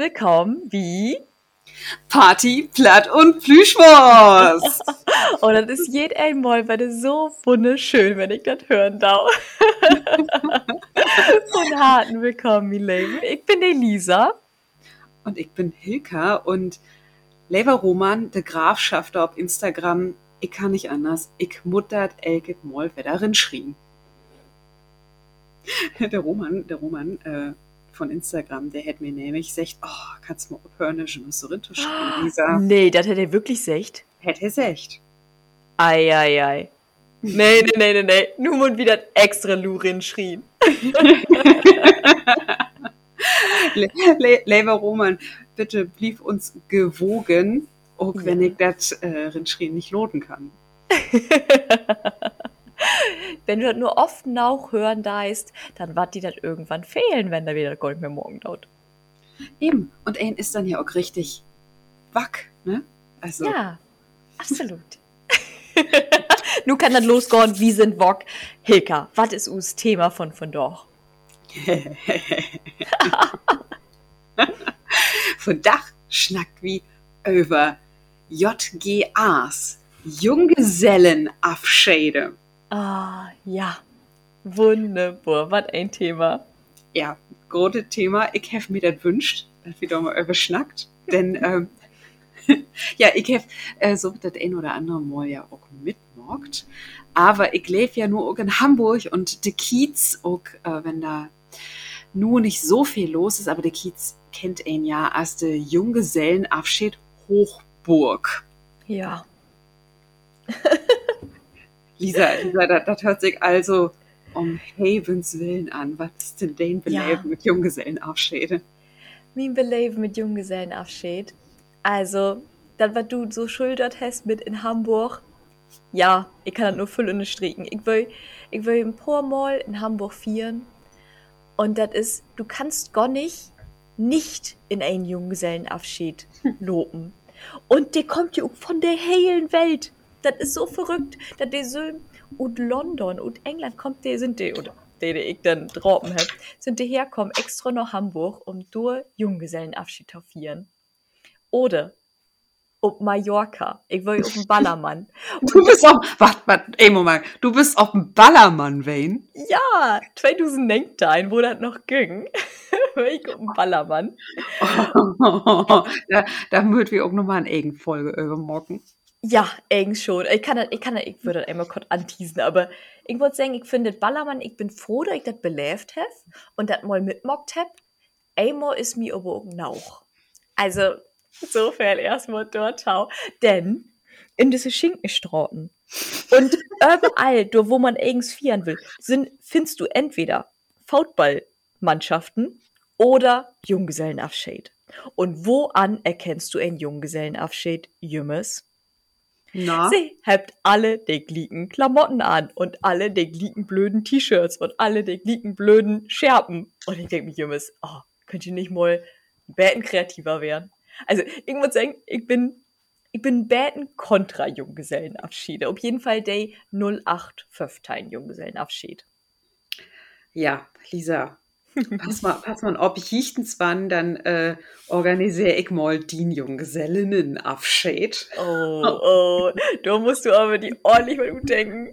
willkommen wie Party, Platt und Plüschwurst. oh, das ist jed einmal, weil das so wunderschön, wenn ich das hören darf. Von harten Willkommen, Leben. Ich bin Elisa. Und ich bin Hilka und Lever Roman, der Grafschaft auf Instagram, ich kann nicht anders. Ich muttert Elket Moll, wer darin schrien. Der Roman, der Roman, äh, von Instagram, der hätte mir nämlich gesagt, oh, kannst du mal aufhören, schon so rinzuschreiben, Lisa. Nee, das hätte er wirklich gesagt. Hätte er gesagt. Ei, ei, ei. Nee, nee, nee, nee, nee. Nur und wieder extra Lurin schrien. Le Lever Roman, bitte blieb uns gewogen, auch wenn ich das äh, Rinschrien nicht loten kann. wenn du das nur oft noch hören deist, dann wird die das irgendwann fehlen, wenn da wieder Gold mehr morgen dauert. Eben. Und ein ist dann ja auch richtig wack, ne? Also. Ja, absolut. Nun kann dann losgehen, wie sind Wok. Hilka, was ist us Thema von von doch? von Dach schnackt wie über JGAs, Junggesellenabschäde. Ah, ja. Wunderbar. Was ein Thema. Ja, großes Thema. Ich habe mir das wünscht, dass wir da mal überschnackt. Denn, ähm, ja, ich habe äh, so das ein oder andere Mal ja auch mitmorgt. Aber ich lebe ja nur auch in Hamburg und der Kiez, auch äh, wenn da nur nicht so viel los ist, aber der Kiez kennt ihn ja als der Junggesellenabschied Hochburg. Ja. Lisa, Lisa das, das hört sich also um Havens Willen an. Was ist denn dein Beleben ja. mit Junggesellenabschiede? Mein Beleben mit Junggesellenabschied? Also, das, was du so schultert hast mit in Hamburg, ja, ich kann das nur voll unterstreichen. Ich will, ich will ein paar Mal in Hamburg vieren. Und das ist, du kannst gar nicht nicht in einen Junggesellenabschied loben. Und der kommt ja von der heilen Welt. Das ist so verrückt, dass die so und London und England kommt, die sind die, oder die, die ich dann droppen habe, sind die herkommen extra nach Hamburg, um durch Junggesellenabschied zu feiern. Oder ob Mallorca. Ich will auf dem Ballermann. Du bist auf, warte, warte, ey, Moment, du bist auf dem Ballermann, Wayne? Ja, 2019, wo das noch ging. ich auf dem Ballermann. Oh, da, da würden wir auch nochmal eine Eigenfolge übermorgen. Ja, eigentlich schon. Ich kann ich kann ich würde das einmal kurz anteasen, aber ich wollte sagen, ich finde Ballermann, ich bin froh, dass ich das belebt habe und das mal mitmockt habe. Einmal ist mir aber auch Nauch. Also, insofern erstmal dort schau. Denn in diese Schinkenstrauten und überall, wo man eigens vieren will, sind, findest du entweder Foutballmannschaften oder Junggesellenabschied. Und woan erkennst du einen Junggesellenabschied, Jümmes? Na? Sie habt alle die glieken Klamotten an und alle die glieken blöden T-Shirts und alle die glieken blöden Scherpen. Und ich denke mir, Jungs, oh, könnt ihr nicht mal bäten kreativer werden? Also, ich muss sagen, ich bin, ich bin bäten kontra Junggesellenabschiede. Auf jeden Fall der 0815 Junggesellenabschied. Ja, Lisa, Pass mal, pass mal ob ich wann, dann äh, organisiere ich mal den Junggesellinnenabschied. Oh, oh, da musst du aber die ordentlich mal denken.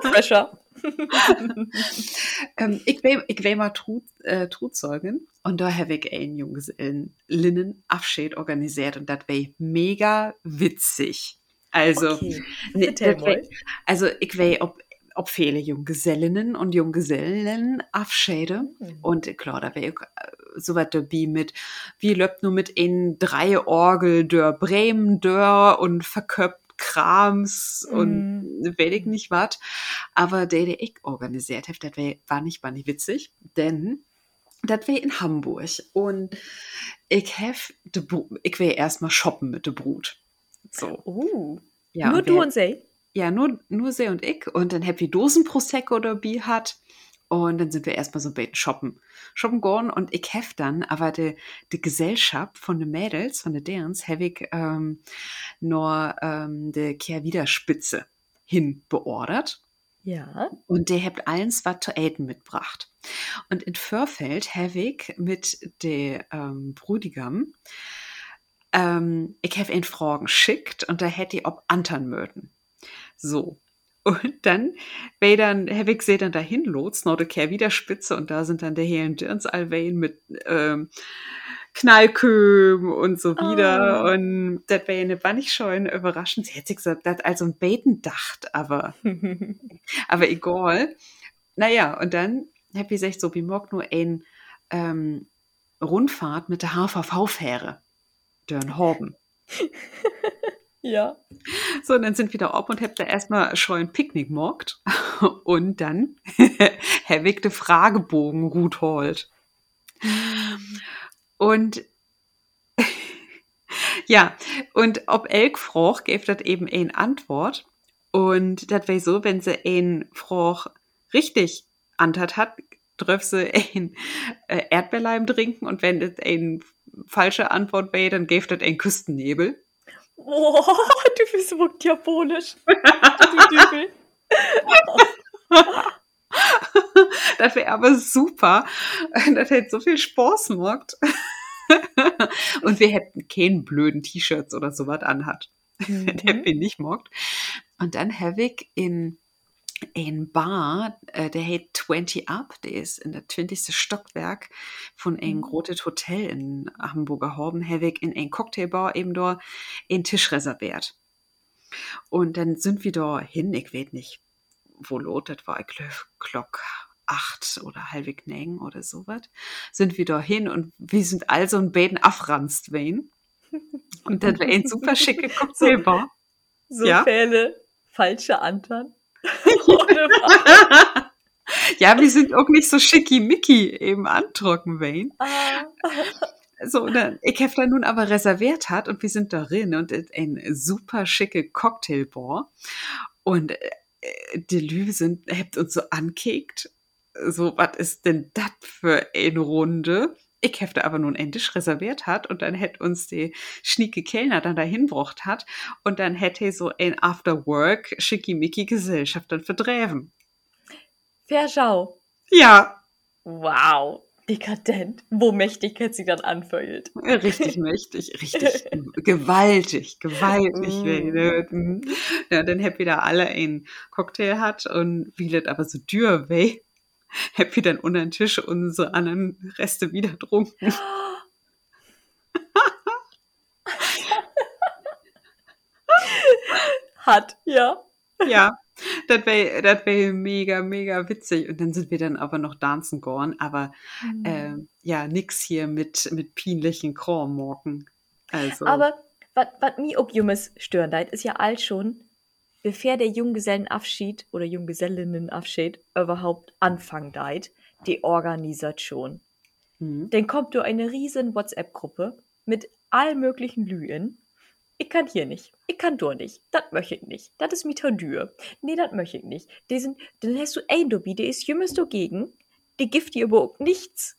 Pressure. ähm, ich will, ich will mal Trut, äh, Trutzeugen und da habe ich einen Junggesellinnenabschied organisiert und das wäre mega witzig. Also, okay. ne, also ich weiß, ob ob viele Junggesellinnen und Junggesellen abschäde. Mhm. Und klar, da wäre äh, so was dabei mit, wie löbt nur mit in drei Orgel der Bremen dör und verköpft Krams mhm. und weiß ich nicht was. Aber der, der ich organisiert habe, das war nicht, war nicht witzig, denn das wäre in Hamburg. Und ich habe, ich wäre erstmal shoppen mit der Brut. So. Uh, ja, nur du und sie? Ja, nur, nur sie und ich und dann Happy Dosen Prosecco dabei hat. Und dann sind wir erstmal so bei shoppen. Shoppen gehen und ich hef dann, aber die, die Gesellschaft von den Mädels, von den Derns, habe ich ähm, nur ähm, die Kehrwiederspitze hin beordert. Ja. Und der habt eins was zu Aiden mitgebracht. Und in Förfeld habe ich mit der ähm, Brudigam, ähm, ich habe ihn Fragen schickt und da hätte ich ob Antern mögen. So. Und dann, weil dann, ich gesehen, dann dahin lotst, Kehr wieder spitze und da sind dann der Helen Dirns Alvain mit, ähm, Knallköm und so wieder. Oh. Und das wäre eine war nicht schon überraschend. Sie hätte gesagt, das also ein Beten dacht, aber, aber egal. Naja, und dann ich gesagt, so wie morgen nur ein ähm, Rundfahrt mit der HVV-Fähre. Dörn Horben. ja. So, und dann sind wir da ob und hab da erstmal schon ein Picknick mockt und dann Herr Wick Fragebogen Ruth holt. Und ja, und ob Elk froch, gäbe das eben eine Antwort. Und das wäre so, wenn sie ein froch richtig antert hat, dürfen sie ein äh, Erdbeerleim trinken und wenn das eine falsche Antwort wäre, dann gäbe das ein Küstennebel. Oh, du bist so diabolisch. du das wäre aber super. Das hätte so viel Spaß gemacht. Und wir hätten keinen blöden T-Shirts oder sowas anhat. Mhm. Der bin nicht mockt. Und dann habe ich in ein Bar, äh, der heißt 20 Up, der ist in der 20. Stockwerk von einem mhm. großen Hotel in Hamburger Horben, ich in ein Cocktailbar eben da einen Tisch reserviert. Und dann sind wir da hin, ich weiß nicht, wo lotet war, ich glaube, Glock acht oder halbwegs neng oder sowas, sind wir da hin und wir sind also ein Bäden afranst wen. Und dann war ein super schicke Cocktailbar. So, so ja? Fälle, falsche Antwort. Ja, wir sind auch nicht so schickimicki eben antrocken, Wayne. Ah. So, dann, ich habe da nun aber reserviert hat und wir sind darin und ein super schicke Cocktailbar. Und äh, die Lübe sind, habt uns so ankickt. So, was ist denn das für eine Runde? Ich hätte aber nun endlich reserviert hat und dann hätte uns die schnieke Kellner dann dahin gebracht hat und dann hätte so ein After-Work schickimicki Gesellschaft dann verdreven. Verschau. Ja. Wow. Dekadent. Wo mächtig hat sie dann anfeuert. Richtig mächtig, richtig gewaltig, gewaltig. Mm. Ja, dann hätte wieder alle einen Cocktail hat und wie das aber so dürr weh hab wieder unter den Tisch unsere anderen Reste wieder trunken. Hat, ja. Ja, das wäre das wär mega, mega witzig. Und dann sind wir dann aber noch tanzen gegangen, aber mhm. äh, ja, nix hier mit, mit pinlichen Kronmorken. Also. Aber was mir auch stören ist ja all schon, bevor der Junggesellenabschied oder Junggesellinnenabschied überhaupt anfangen deit, die Organisation. Mhm. Dann kommt du eine riesen WhatsApp-Gruppe mit all möglichen Lügen. Ich kann hier nicht. Ich kann dort nicht. Das möchte ich nicht. Das ist mir teuer. Nee, das möchte ich nicht. Die sind, dann hast du ein Dobi, der ist jümmest dagegen. Die gift dir aber auch nichts.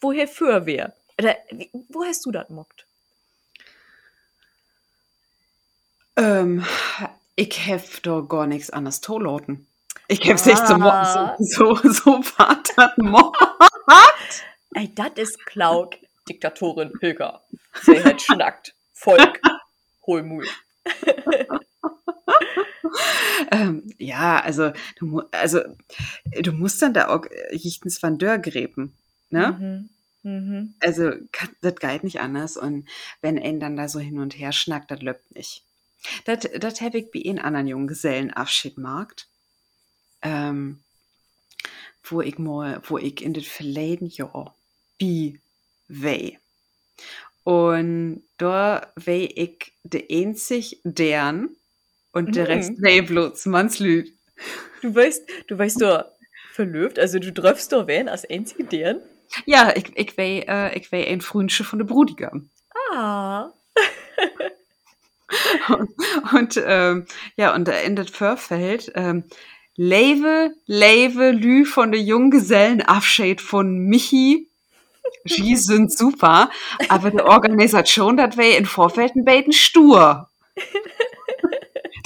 Woher für wer? Oder wo hast du das mockt? Ähm, ich hef doch gar nichts anderes toloten. Ich hab's nicht zum Morgen so, so, so war das Mord. Ey, das ist Klauk, Diktatorin Hilger. Sie hat schnackt. Volk, Holmul. ähm, ja, also du, also du musst dann da auch Jichtens van Dörr gräben, ne? Mhm. Mhm. Also das geht nicht anders und wenn er dann da so hin und her schnackt, das löppt nicht. Das, das habe ich bei in anderen Junggesellenabschied markt. Ähm, wo ich mal, wo ich in den verleden Jahr bi wei. Und da wei ich de einzig deren und mhm. der Rest wei bloß Mannslüd. Du weißt, du weißt doch verlöbt, also du triffst doch wen als einzige deren? Ja, ich, ich wei, äh, ich wei ein Frühsche von der Brudigam. Ah. Und, und ähm, ja, und da endet Förfeld. Ähm, Leve, Leve, Lü von der Junggesellenabschied von Michi. Die sind super, aber die Organisation, das wäre in Vorfeld ein bisschen stur.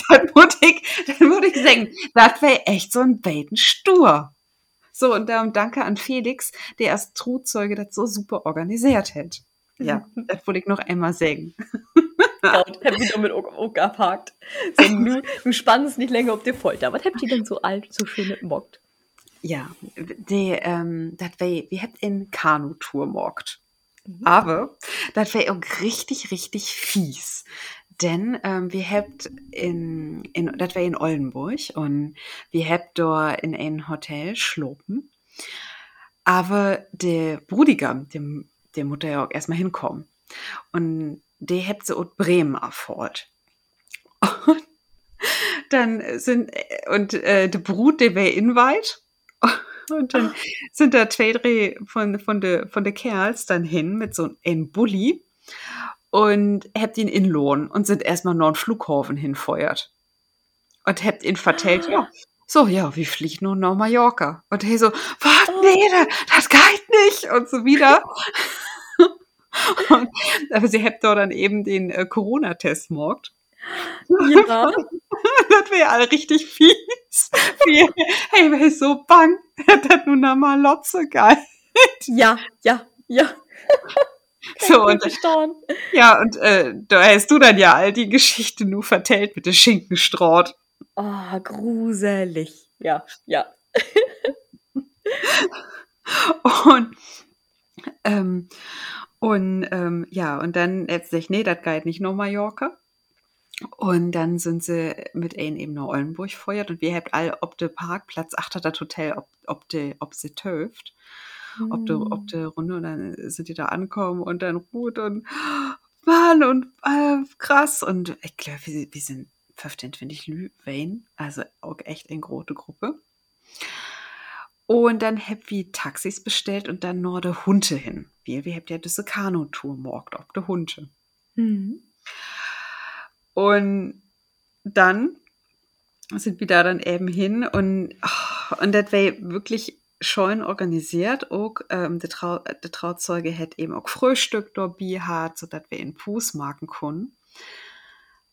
dann würde ich, würde ich sagen, das wäre echt so ein Baden stur. So, und darum danke an Felix, der als Trutzeuge das so super organisiert hat. Ja, das wollte ich noch einmal sagen. Ja, und hab ich damit abhakt. So, du, du spannst nicht länger auf die Folter. Was habt ihr denn so alt, so schön mockt? Ja, die, ähm, das wäre, wir habt in Kanutour mockt. Mhm. Aber das wäre auch richtig, richtig fies. Denn ähm, wir habt in, in das wäre in Oldenburg und wir habt dort in ein Hotel schlopen. Aber der Brudigam, dem, der Mutter ja auch erstmal hinkommen. Und der habt so aus Bremen erfordert. Und dann sind, und äh, der Brut, der wäre inweit. Und dann sind da zwei, drei von, von der von de Kerls dann hin mit so einem Bulli und habt ihn in Lohn und sind erstmal noch einen Flughafen hinfeuert. Und habt ihn vertellt, ja, so, ja, wie fliegt nun nach Mallorca? Und hey so, was, oh. nee, das, das geht nicht und so wieder. aber sie habt dort dann eben den äh, Corona-Test morgt. Ja. das wäre alle richtig fies. Hey, wär ich so bang, das nun mal Lotze geil. Ja, ja, ja. So, und, ja, und äh, da hast du dann ja all die Geschichte nur vertellt mit der Schinkenstraut. Oh, gruselig. Ja, ja. und ähm, und ähm, ja, und dann jetzt sich, nee, das geht nicht nur Mallorca. Und dann sind sie mit ein eben nach Oldenburg feuert und wir habt all ob der Parkplatz achter das Hotel, ob, ob, de, ob sie töft ob du, ob du Runde und dann sind die da ankommen und dann ruht und Mann und äh, krass und ich glaube, wir, wir sind 15, finde ich, Wayne, also auch echt eine große Gruppe. Und dann hab wir Taxis bestellt und dann nur der Hunde hin. Wir, wir habt ja diese Kanu-Tour morgt, ob der Hunde. Mhm. Und dann sind wir da dann eben hin und, oh, und das war wirklich schön organisiert auch ähm, der, Trau der Trauzeuge hätte eben auch Frühstück dabei hat so dass wir in Fuß machen können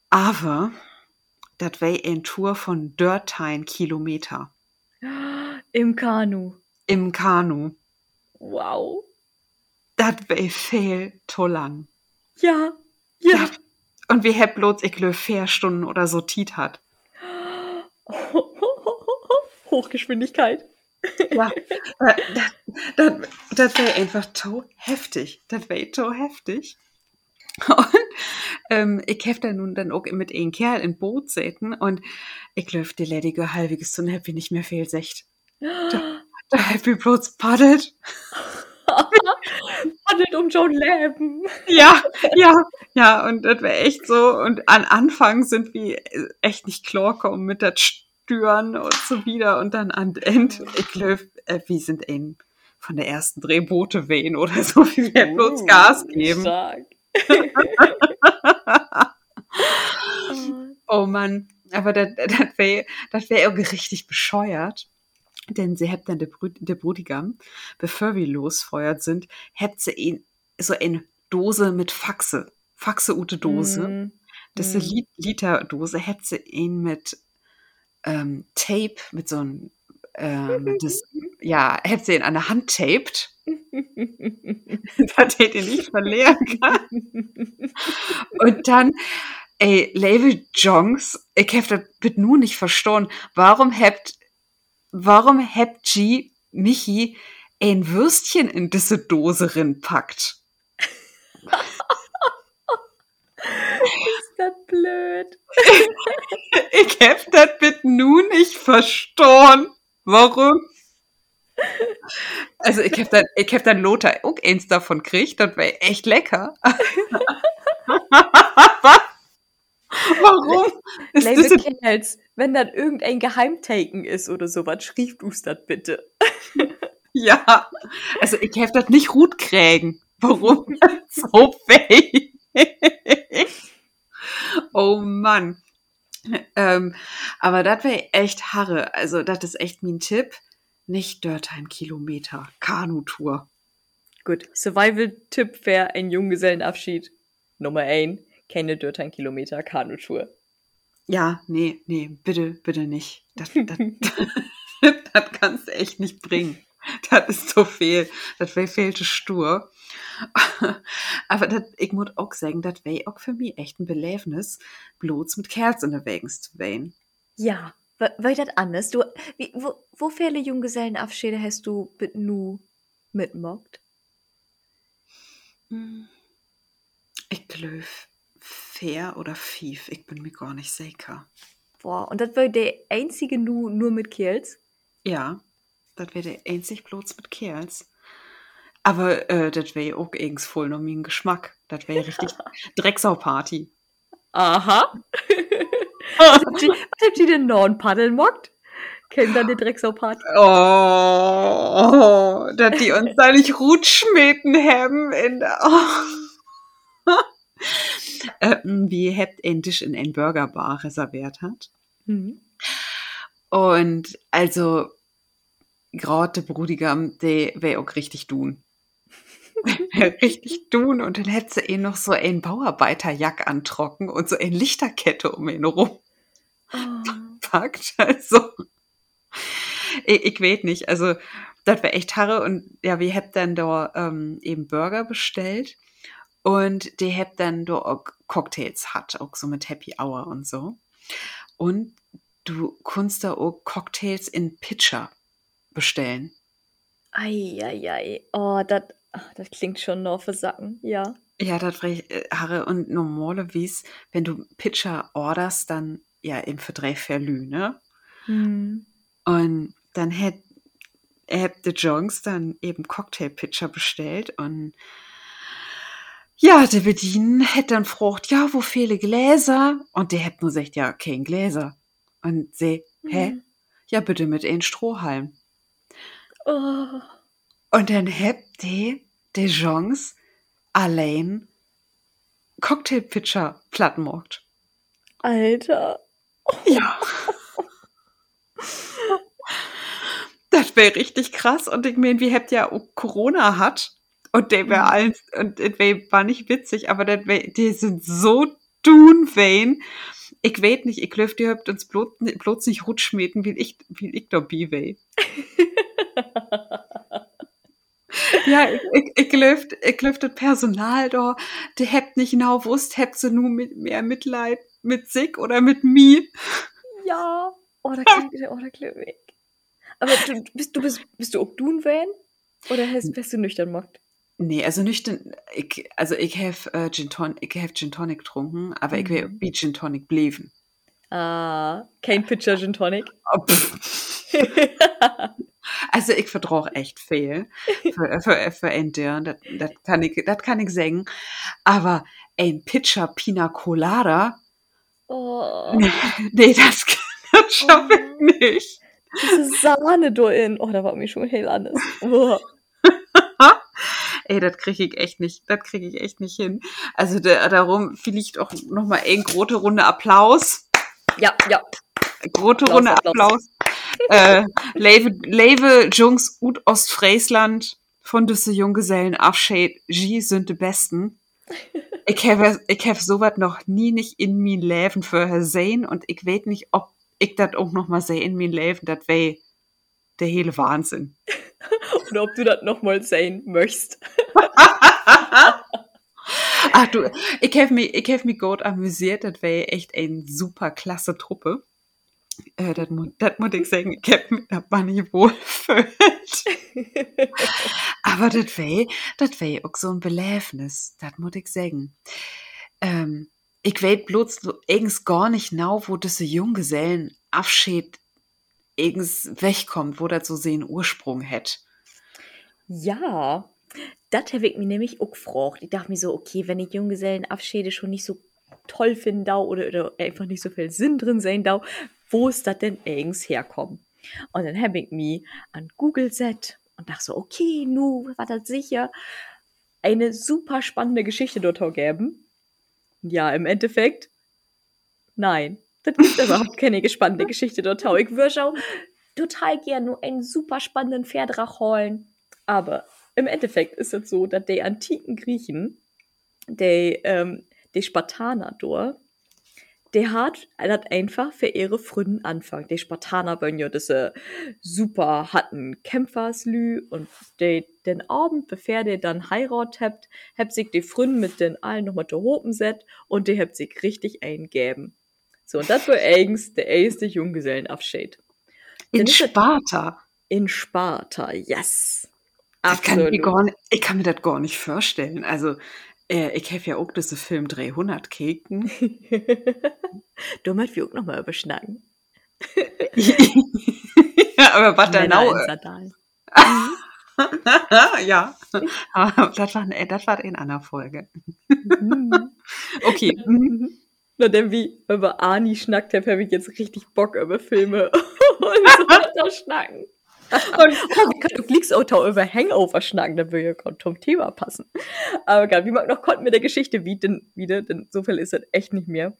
aber das wäre ein Tour von 13 Kilometer im Kanu. Im Kanu. Wow. Das wäre viel zu lang ja. Ja. Dat, und wie bloß ich glaube vier Stunden oder so Tiet hat. Hochgeschwindigkeit. Ja, das, wäre einfach so heftig. Das wäre so heftig. Und ähm, ich habe dann nun dann auch mit einem Kerl in Boot säten. Und ich glaube, die ledige halbiges zu happy nicht mehr viel secht. Da happy bloß paddelt. paddelt um John Leben. Ja, ja, ja, und das wäre echt so. Und an Anfang sind wir echt nicht klar kommen mit der Stüren und so wieder und dann an End, ich glaube, äh, wir sind ein von der ersten Drehboote wehen oder so, wie wir bloß uh, Gas geben. Stark. oh Mann, aber das, das wäre das wär irgendwie richtig bescheuert. Denn sie hat dann der, Brü der Brudigam, bevor wir losfeuert sind, hat sie ihn so eine Dose mit Faxe, Faxe-Ute Dose. Mm. Das ist eine mm. Liter-Dose, hat sie ihn mit ähm, Tape, mit so einem, ähm, das, ja, hätte sie ihn an der Hand taped, dass er den nicht verlieren kann. Und dann, ey, Label Jongs, ich hab das bitte nur nicht verstanden, warum habt, warum habt G Michi ein Würstchen in diese Dose rinpackt? Ist das blöd? ich hab das bitte nun nicht verstanden. Warum? Also ich hab dann, ich hab dann Lothar auch eins davon kriegt, das wäre echt lecker. Warum? Ist das Kerls, wenn dann irgendein Geheimtaken ist oder sowas, schrieb du das bitte. ja, also ich hab das nicht gut kriegen. Warum so fake? oh Mann. Ähm, aber das wäre echt Harre. Also, das ist echt mein Tipp. Nicht Dörtheim Kilometer. Kanutour. Gut. Survival-Tipp wäre ein Junggesellenabschied. Nummer 1. Keine Dörtheim Kilometer Kanutour. Ja, nee, nee, bitte, bitte nicht. Das, das, das kannst du echt nicht bringen. Das ist so viel. Das wäre fehlte stur. Aber das, ich muss auch sagen, das wäre auch für mich echt ein Belebnis, bloß mit Kerzen unterwegs zu wählen. Ja, weil das anders. Du, wie, wo, wo viele Junggesellenabschiede hast du mit nu mitmockt? Hm. Ich glaube, fair oder fief. Ich bin mir gar nicht sicher. Boah, und das war der einzige nu nur mit Kerls? Ja, das wäre der einzig bloß mit Kerls. Aber äh, das wäre auch irgends voll noch mein Geschmack. Das wäre richtig Drecksau-Party. Aha. was habt ihr, was habt ihr denn noch? Ein Paddeln mockt? Kennt dann die Drecksau-Party? Oh, dass die uns da nicht Rutschmeten haben in der. Oh. ähm, wie habt endlich in ein Burgerbar reserviert hat. Mhm. Und also, gerade Brudigam, der wäre auch richtig tun. richtig tun und dann hätte sie eh noch so ein Bauarbeiterjack antrocken und so eine Lichterkette um ihn rum oh. packt. Also, ich, ich weiß nicht, also das wäre echt harre und ja, wir hätten dann da ähm, eben Burger bestellt und die hätten dann da auch Cocktails hat, auch so mit Happy Hour und so. Und du kannst da auch Cocktails in Pitcher bestellen. Eieiei, oh, das das klingt schon noch für Sacken, ja. Ja, das ich, äh, Harre und normale wies, wenn du Pitcher orderst, dann ja im Verdreh verlü, ne? Hm. Und dann hätte hätte Jones dann eben Cocktail-Pitcher bestellt und ja, der Bedienen hätte dann gefragt, ja, wo fehle Gläser? Und der hätte nur gesagt, ja, kein Gläser. Und sie, hä? Mhm. Ja, bitte mit ein Strohhalm. Oh. Und dann ihr die Chance, allein Cocktailpitcher platten macht. Alter. Ja. das wäre richtig krass. Und ich meine, wie habt ja Corona hat. Und der wäre mhm. allen, und das war nicht witzig, aber das wär, die sind so dunwein. Ich weet nicht, ich glaube, die habt uns bloß, bloß nicht rutschmeten, wie ich, wie ich da bi ja, ich, ich, ich glaube, ich glaub, das Personal da, der habt nicht genau wusst, habt sie nur mit mehr Mitleid mit sich oder mit mir. Ja, oder oder klingt weg. Aber du bist du bist bist du auch du Van oder hast, bist du nüchtern gemacht? Nee, also nüchtern, ich, also ich habe äh, Gin Tonic, ich habe Gin Tonic getrunken, aber mhm. ich will wie Gin Tonic bleiben. Ah, kein Pitcher Gin Tonic? Oh, also ich vertraue echt viel für, für, für ein Dirn, das, das, kann ich, das kann ich sagen. Aber ein Pitcher Pina Colada, oh. nee, nee, das, das schaffe oh. ich nicht. Diese Sahne da in, oh, da war mir schon hell anders. Oh. Ey, das kriege ich echt nicht, das kriege ich echt nicht hin. Also der, darum vielleicht auch noch mal eine große Runde Applaus. Ja, ja. Große Runde Applaus. äh, Leve, Leve Jungs ut Ostfriesland von düsse Junggesellen Afshade G sind die besten. Ich habe ich hab sowas noch nie nicht in mein Leben vorher sehen und ich weiß nicht, ob ich das auch noch mal sehe in mein Leben, das wäre der hele Wahnsinn. Oder ob du das noch mal sehen möchtest. Ach du, ich habe mich, ich hab mich gut amüsiert, das wäre echt eine super klasse Truppe. Äh, das, das muss ich sagen, ich habe mich da nicht wohlfühlt. Aber das wäre das wär auch so ein Beläfnis, das muss ich sagen. Ähm, ich weiß bloß irgends gar nicht genau, wo diese Junggesellen Abschied irgends wegkommt, wo das so seinen Ursprung hat. Ja, das habe ich mir nämlich auch gefragt. Ich dachte mir so, okay, wenn ich Junggesellenabschiede schon nicht so toll finde oder, oder einfach nicht so viel Sinn drin sein da, wo ist das denn eigens herkommen? Und dann habe ich mich an Google set und dachte so, okay, nu war das sicher eine super spannende Geschichte dort geben. Ja, im Endeffekt, nein, das gibt überhaupt keine spannende Geschichte dort. Ich würde auch total gerne nur einen super spannenden Pferdrach holen. Aber im Endeffekt ist es so, dass die antiken Griechen, die, ähm, die Spartaner dort, der hat hat einfach für ihre Fründen anfangen die Spartaner wollen ja diese super hatten Kämpferslü und de, den Abend bevor der dann heirat habt habt sich die Fründen mit den allen noch mal hopen set und die habt sich richtig eingeben so und das war eigens der erste Junggesellenabschied in Sparta. In Sparta yes. Kann ich, nicht, ich kann mir das gar nicht vorstellen. Also äh, ich habe ja auch diese Film 300 Keken. Du möchtest wir auch noch mal überschneiden ja, aber was da genau ja. Das war, das war in einer Folge. Mhm. okay na denn wie über Ani schnackt habe ich jetzt richtig Bock über Filme. Und so schnacken. Und, oh, du fliegst auch über Hangover schnacken da würde ja zum Thema passen. Aber egal wie man noch konnten mit der Geschichte? Wie denn wieder denn? So viel ist das echt nicht mehr.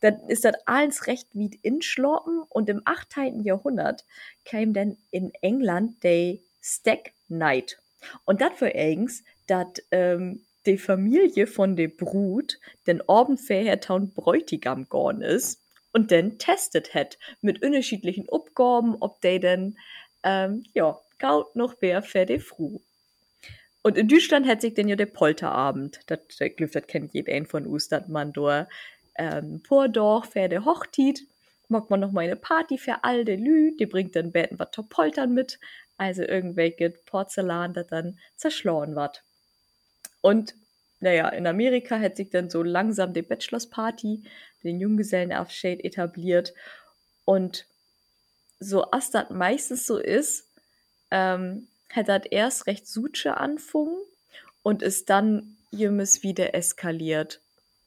Dann ist das alles recht wie inschloppen und im 18. Jahrhundert kam dann in England der Stack Night und das war eigens dat ähm, die Familie von de Brut den Orbenfähertown Bräutigam gorn ist und dann testet het mit unterschiedlichen Obgaben ob de denn ähm, ja gaut noch wer fer de froh und in Deutschland hat sich denn ja der Polterabend. Dat glüft dat kennt je ein von Ustad man do ähm, purdorch pferde hochtit mag man noch mal eine Party für all de Lü die bringt dann betten top poltern mit also irgendwelche Porzellan dat dann zerschloren wat und naja in Amerika hat sich dann so langsam die Bachelorsparty den Junggesellenabschied etabliert und so as dat meistens so ist ähm, hat dat erst recht suche anfungen und ist dann jemmes wieder eskaliert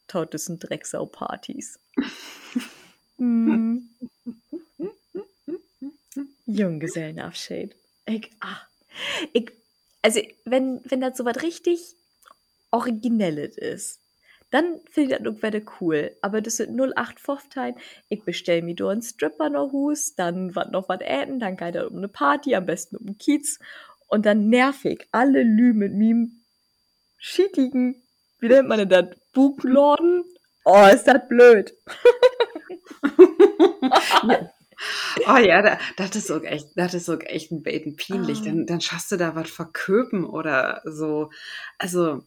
tautesten Drecksau-Partys. mm. Junggesellenabschied. Ich, ach, ich, also wenn, wenn das so was richtig originelles ist, dann finde ich das irgendwie cool. Aber das sind 0815. Ich bestelle mir da einen Stripper noch Hus, dann was noch was äten, dann geht er um eine Party, am besten um Kiez. Und dann nervig alle Lü mit miem schickigen, wie nennt man denn das? Buchladen? Oh, ist das blöd. ja. Oh ja, da, das ist auch echt, das ist auch echt ein Beten peinlich. Oh. Dann, dann schaffst du da was verköpen oder so. Also,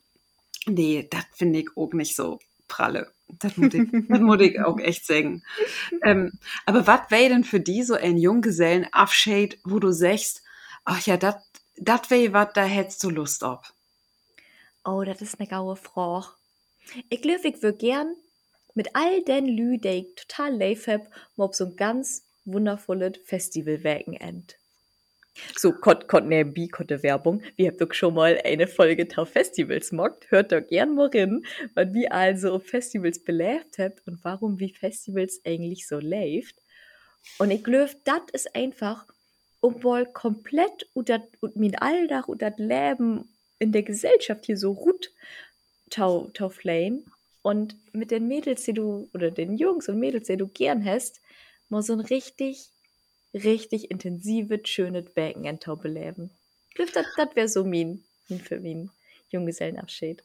nee, das finde ich auch nicht so pralle. Das muss ich, muss ich auch echt sagen. Ähm, aber was wäre denn für die so ein Junggesellen-Abschied, wo du sagst, ach ja, das wäre was, da hättest du Lust auf? Oh, das ist eine gaue Frage. Ich glaube, ich würde gern mit all den Lü, die ich total leif hab, mal auf so ein ganz wundervolles Festivalwochenend. So, konnte kon nebenbei konnte Werbung. Wir habt doch schon mal eine Folge Tau Festivals mockt. Hört doch gern mal rein, wir also Festivals belebt habt und warum wie Festivals eigentlich so läuft. Und ich glaube, das ist einfach, obwohl komplett und mit Alldach und das Leben in der Gesellschaft hier so ruht, Tau, Tau Flame. Und mit den Mädels, die du, oder den Jungs und Mädels, die du gern hast, mal so ein richtig, richtig intensives, schönes Becken Tau beleben. Das, das wäre so mein, mein für mein Junggesellenabschied.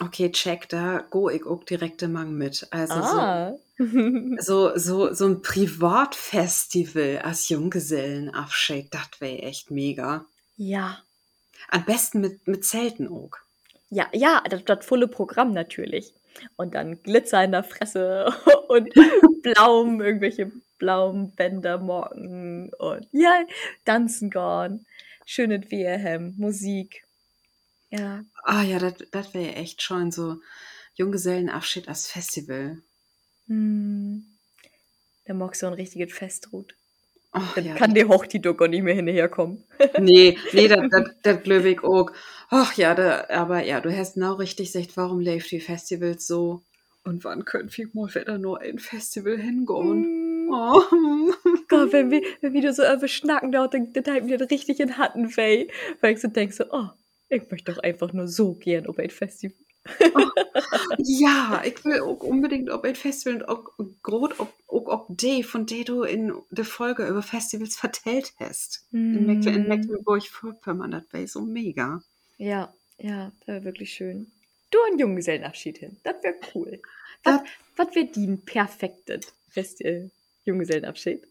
Okay, check, da go ich auch direkt Mang mit. Also ah. so, so, so, so ein Privatfestival als Junggesellenabschied, das wäre echt mega. Ja. Am besten mit, mit Zelten auch. Ja, ja, das, das volle Programm natürlich. Und dann Glitzer in der Fresse und Blaum, irgendwelche blauen Bänder morgen und ja, tanzen gehen. Schönes Wehrhem, Musik. Ja. Ah ja, das wäre echt schon so Junggesellenabschied als Festival. Hm. Da mag so ein richtiges Festrut. Oh, dann ja. kann die hoch die Docker nicht mehr hinterherkommen. nee, nee, das glaube ich auch. Ach ja, da, aber ja, du hast genau richtig gesagt, warum läuft die Festivals so? Und wann können wir mal wieder nur ein Festival hingehen? Mm. Oh. Gott, wenn wir, wenn wir so schnacken, dann, dann, dann mir richtig in Hatten weh. Weil ich so denke so, oh, ich möchte doch einfach nur so gern auf ein Festival. Oh, ja, ich will auch unbedingt auf ein Festival und auch, auch, auch, auch die, von der du in der Folge über Festivals vertellt hast. Mm. In, Mecklen, in Mecklenburg-Vorpommern, das wäre so mega. Ja, ja, das wäre wirklich schön. Du einen Junggesellenabschied hin, das wäre cool. was wird die perfektet Festival Junggesellenabschied?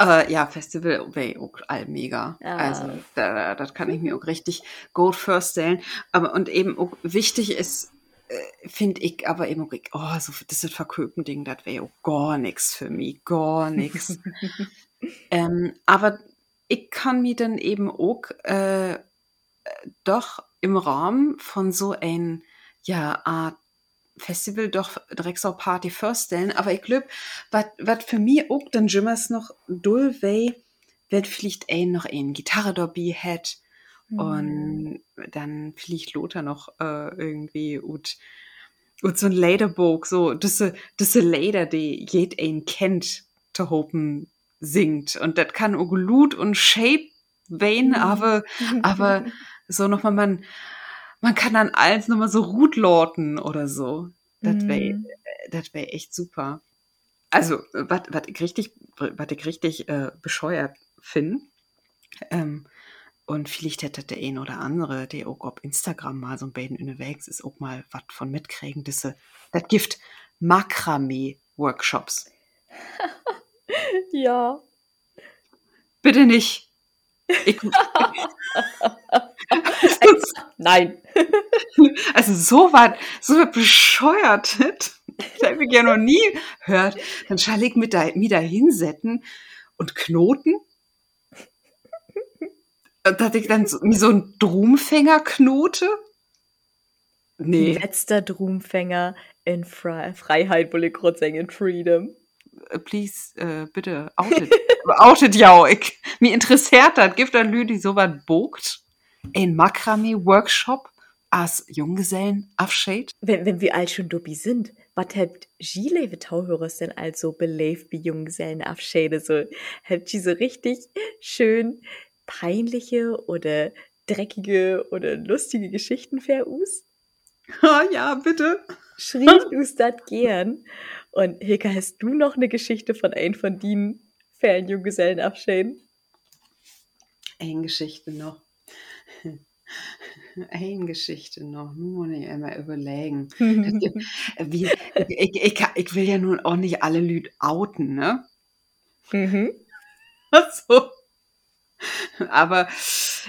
Äh, ja, Festival wäre auch all mega. Ja. Also, da, das kann ich mir auch richtig gut vorstellen. Aber, und eben auch wichtig ist, äh, finde ich aber eben, oh, so das ist Verköpen-Ding, das wäre auch gar nichts für mich, gar nichts. ähm, aber ich kann mir dann eben auch äh, doch im Rahmen von so ein ja Art Festival doch direkt Party vorstellen, aber ich glaube, was für mich auch dann jimmers noch dull wei, wird vielleicht ein noch ein Gitarre dabei hat mhm. und dann vielleicht Lothar noch äh, irgendwie und und so ein Lederbook, so diese diese Leder, die jed ein kennt, zu hopen singt und das kann auch Glut und Shape Vein, mhm. aber aber so nochmal man man kann dann alles nochmal so rutlorten oder so. Das wäre mm. das wär echt super. Also, was ich richtig, was ich richtig äh, bescheuert finde, ähm, und vielleicht hätte der ein oder andere, der auch auf Instagram mal so ein Baden in Wegs ist, auch mal was von mitkriegen, das, das gibt Makramee-Workshops. ja. Bitte nicht. Ich, Nein. Also so was, so was bescheuert. Das habe ich ja noch nie gehört. Dann schall ich mit da, mit da hinsetzen und knoten. Dass ich dann so, so ein Drumfänger knote. Nee. Letzter Drumfänger in Fre Freiheit, wolle ich gerade sagen, in Freedom. Äh, please, äh, bitte, outet. outet ja, ich, mir interessiert das. Gibt dann Leute, die sowas bogt ein Makramee-Workshop als Junggesellen Afshade? Wenn, wenn wir all schon dobi sind, was habt Gile Tauhörers denn also belebt wie Junggesellen Afshade? So, habt ihr so richtig schön peinliche oder dreckige oder lustige Geschichten für us? Oh, ja, bitte. Schrieb du's dat gern. Und Hilka, hast du noch eine Geschichte von einem von den Fällen Junggesellen Afshade? Eine Geschichte noch. Eine Geschichte noch, nur muss ich immer überlegen. wie, ich, ich, ich, will ja nun auch nicht alle Lüd outen, ne? Mhm. so. Aber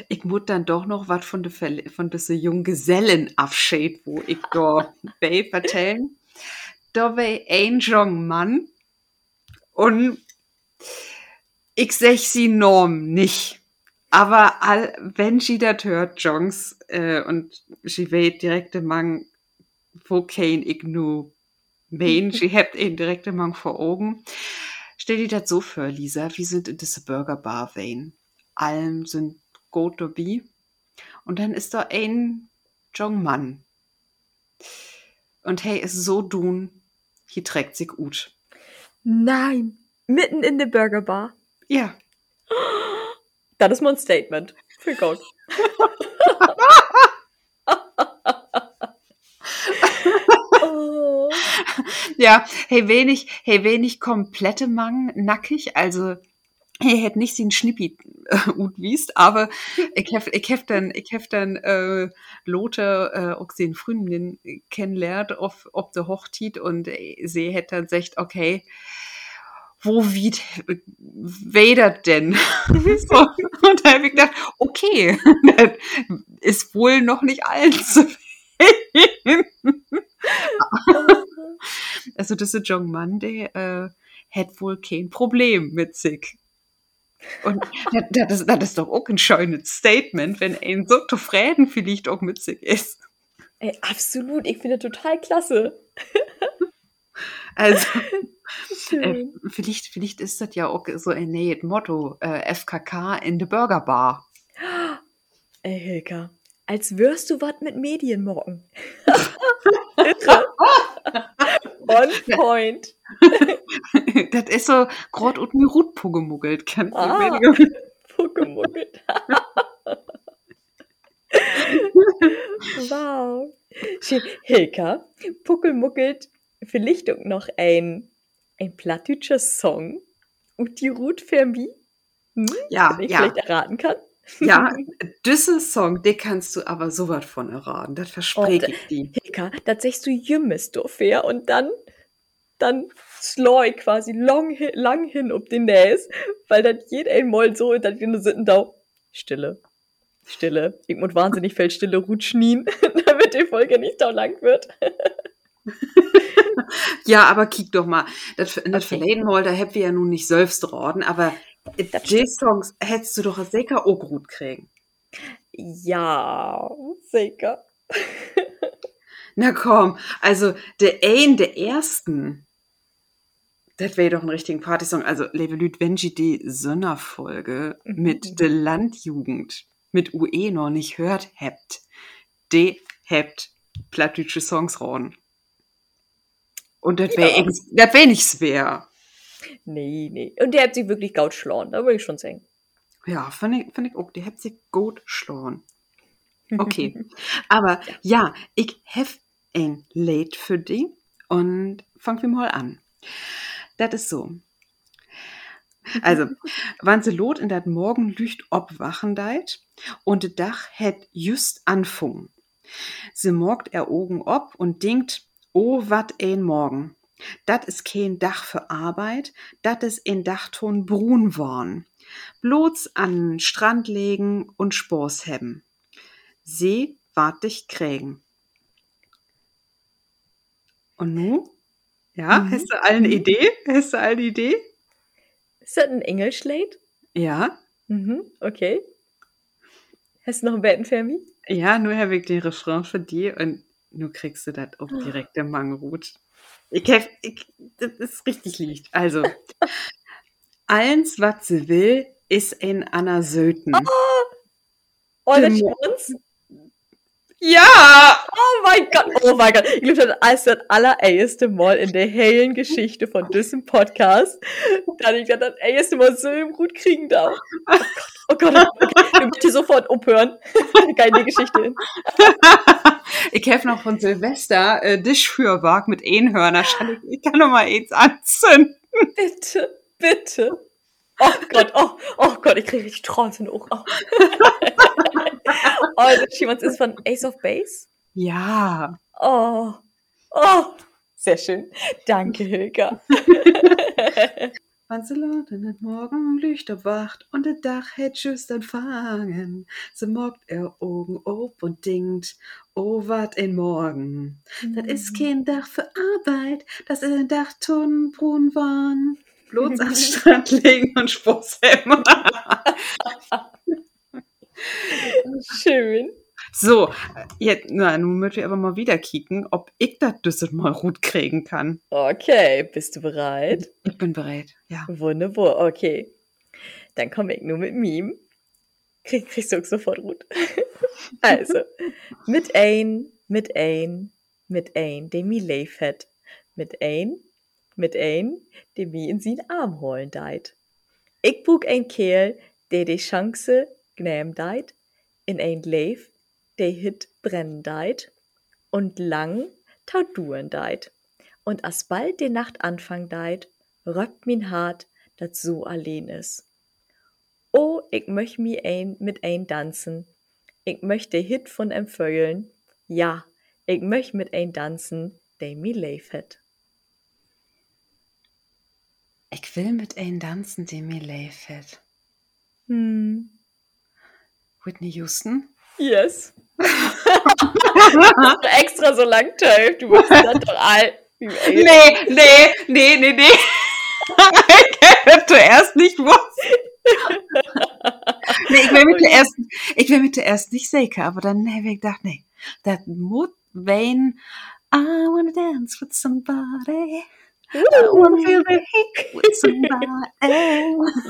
ich muss dann doch noch was von, de, von diese Junggesellenabschied, wo ich da bei vertellen. Da war ein jungen Mann und ich sech sie Norm nicht. Aber all, wenn sie das hört, Jongs, äh, und sie weht direkt mang, wo kein ich nu mein, sie habt ihn direkt mang vor Augen. Stell dir das so vor, Lisa, wie sind in diese Burger Bar Wayne? Allen sind gut dabei. Und dann ist da ein Jong Mann. Und hey, ist so dun, hier trägt sich gut. Nein, mitten in der Burger Bar. Ja. Das ist mein Statement. Für Gott. oh. Ja, hey, wenig, hey, wenig komplette Mang nackig, also hey, hätte nicht den Schnippi äh, gut wiest, aber ich hef, ich hef dann, ich hef dann äh, Lotte äh, auch den Frühen kennenlernt, ob, ob der Hochtit und sie hätte dann gesagt, okay, wo wie wedert denn? so, und da habe ich gedacht, okay, das ist wohl noch nicht allzu also das ist John Monday äh, hat wohl kein Problem mit sich. Und das, das, das ist doch auch ein schönes Statement, wenn ein so zufrieden vielleicht auch sich ist. Ey, absolut, ich finde total klasse. Also, äh, vielleicht, vielleicht ist das ja auch so ein neues Motto, äh, FKK in the Burger Bar. Ey, Hilka, als wirst du was mit Medien morgen. On point. das ist so grad und mir Rut pugemuggelt. Ah, pugemuggelt. wow. Hilka, Puckelmuggelt vielleicht auch noch ein, ein plattdeutscher Song und die Ruth Fermi, hm? ja, den ich ja. vielleicht erraten kann. Ja, diesen Song, den kannst du aber so was von erraten. Das verspreche ich dir. Hilka, das sagst du Jümmes, du fair, und dann dann slow ich quasi lang, lang hin ob den Näs, weil dann jeder einmal so, dann wir sitzen da, Stille, Stille. Muss wahnsinnig viel Stille rutschnien, damit die Folge nicht so lang wird. ja, aber kick doch mal. Das, das okay. verleden mal, da hätten wir ja nun nicht selbst raten, aber J-Songs hättest du doch sicher auch gut kriegen. Ja, sicher. Na komm, also der ein der ersten, das wäre doch ein richtigen Partysong. Also, liebe Lüd, wenn Sie die Sonderfolge mhm. mit der Landjugend mit UE noch nicht hört habt, de habt plattdeutsche Songs rauen. Und das wäre ja. das wär nicht schwer. Nee, nee. Und der hat sie wirklich gut schlagen, da würde ich schon sagen. Ja, finde ich, find ich auch, der hat sie gut schlagen. Okay. Aber ja, ich habe ein Late für dich und fangen wir mal an. Das ist so. Also, wann sie lot in dat Morgenlücht obwachen deit und de Dach het just anfung. Sie morgt er Ogen ob und denkt, oh wat ein Morgen. Dat is kein Dach für Arbeit, dat is ein Dachton brun worn. Bloß an Strand legen und Spors hebben. See wart dich krägen. Und nu? Ja, mhm. hast du allen Idee? Hast du allen Idee? Ist das ein Engelschlade? Ja. Mhm, okay. Hast du noch einen Betten für mich? Ja, nur habe ich den Refrain für dich und nur kriegst du das auch direkt im Mangerut. Ich, hab, ich, das ist richtig liegt. Also, eins, was sie will, ist ein Anna Söten. Oh, oh das stimmt. Ja! Oh mein Gott, oh mein Gott. Ich glaube, das ist das allererste Mal in der hellen Geschichte von diesem Podcast, dass ich das erste Mal so im Gut kriegen darf. Oh Gott, oh Gott, oh Gott. ich möchte sofort aufhören. Keine Geschichte ich habe noch von Silvester äh, Dischfürwag mit Einhörner. Ich kann noch mal eins anzünden. Bitte, bitte. Oh Gott, oh, oh Gott, ich kriege richtig Trance in den Ohren. Oh. oh, das jemand ist von Ace of Base? Ja. Oh, oh, sehr schön. Danke, Hilka. Lancelot in den Morgenlicht erwacht und der Dach hätt just anfangen. So mockt er Augen ob und dingt, oh wat ein Morgen. Mhm. Das ist kein Dach für Arbeit, das ist ein Dach Tonnenbrunn waren bloß an den Strand legen und haben. Schön. So, jetzt, na, nun möchte ich aber mal wieder kicken, ob ich das Düssel mal gut kriegen kann. Okay, bist du bereit? Ich bin bereit, ja. Wunderbar, okay. Dann komme ich nur mit Meme. Krieg, kriegst du auch sofort gut. also, mit ein, mit ein, mit ein, dem mi leif hat. Mit ein, mit ein, de mi in sin Arm holen deit. Ich buk ein Kerl, der die Chance gnäm deit, in ein Leif, der hit brennen deit, und lang taut duren deit. Und as bald die Nacht anfang deit, röppt min hart, dat so allein is. Oh, ich möcht mi ein mit ein tanzen, ich möchte Hit von empfeulen, ja, ich möcht mit ein tanzen, der mi leif het. Ich will mit ein tanzen, der mir leifet. Hm. Whitney Houston? Yes. extra so lang teil. Du bist dann doch all. Nee, nee, nee, nee, nee. ich hätte zuerst nicht was. nee, ich will mit der ersten, ich will mit der ersten nicht sicher, aber dann habe ich gedacht, nee, das muss Wayne, I wanna dance with somebody. I wanna feel the with somebody.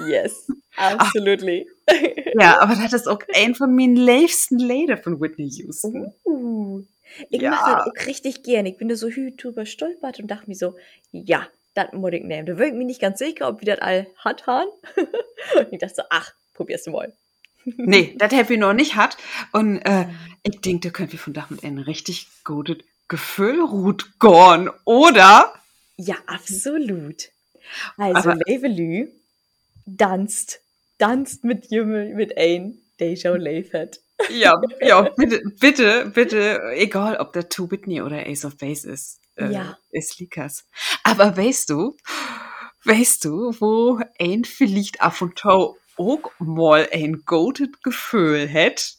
Yes, absolutely. Ach, ja, aber das ist auch ein von meinen liebsten Lieder von Whitney Houston. Uh, ich ja. mache das auch richtig gern. Ich bin da so drüber stolpert und dachte mir so, ja, das muss ich nehmen. Da war ich mir nicht ganz sicher, ob wir das all hat haben. und ich dachte so, ach, probier's du mal. nee, das hätte ich noch nicht hat. Und äh, ich denke, da können wir von da mit einem richtig gutes Gefühl gut gehen, oder? Ja, absolut. Also, Levelü tanzt, tanzt mit Jümmel, mit ein, der schon leifert. Ja, ja, bitte, bitte, bitte, egal ob der Two Whitney oder Ace of Base ist. äh, ja. ist Likas. Aber weißt du, weißt du, wo ein vielleicht auf und tau auch mal ein goated Gefühl hat?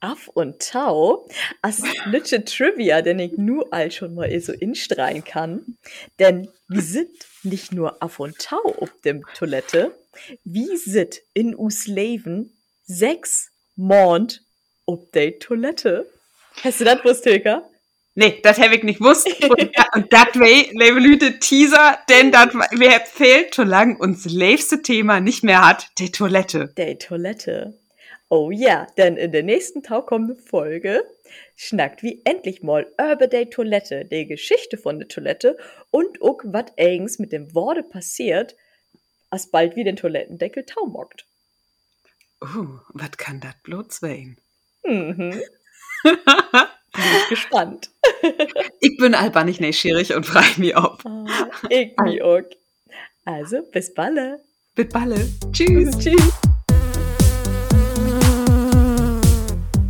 Af und Tau as lütsche Trivia, den ich nur all schon mal so instreien kann. Denn wie sind nicht nur Af und Tau auf dem Toilette, wie sit in us Leben sechs Mond op der Toilette? Hast du das gewusst, Hilka? Nee, das habe ich nicht gewusst. Und, und das way, liebe Leute, Teaser, denn das mir fehlt, solange uns liebste Thema nicht mehr hat, die Toilette. Die Toilette. Oh ja, denn in der nächsten taukommenden Folge schnackt wie endlich mal über die Toilette, die Geschichte von der Toilette und auch was eigens mit dem Worte passiert, als bald wie den Toilettendeckel taumockt. Uh, was kann das bloß sein? Mhm. bin gespannt. ich bin einfach nicht neugierig und frage mich ob. Oh, ich mich auch. Also, bis balle. Bis balle. Tschüss. Tschüss.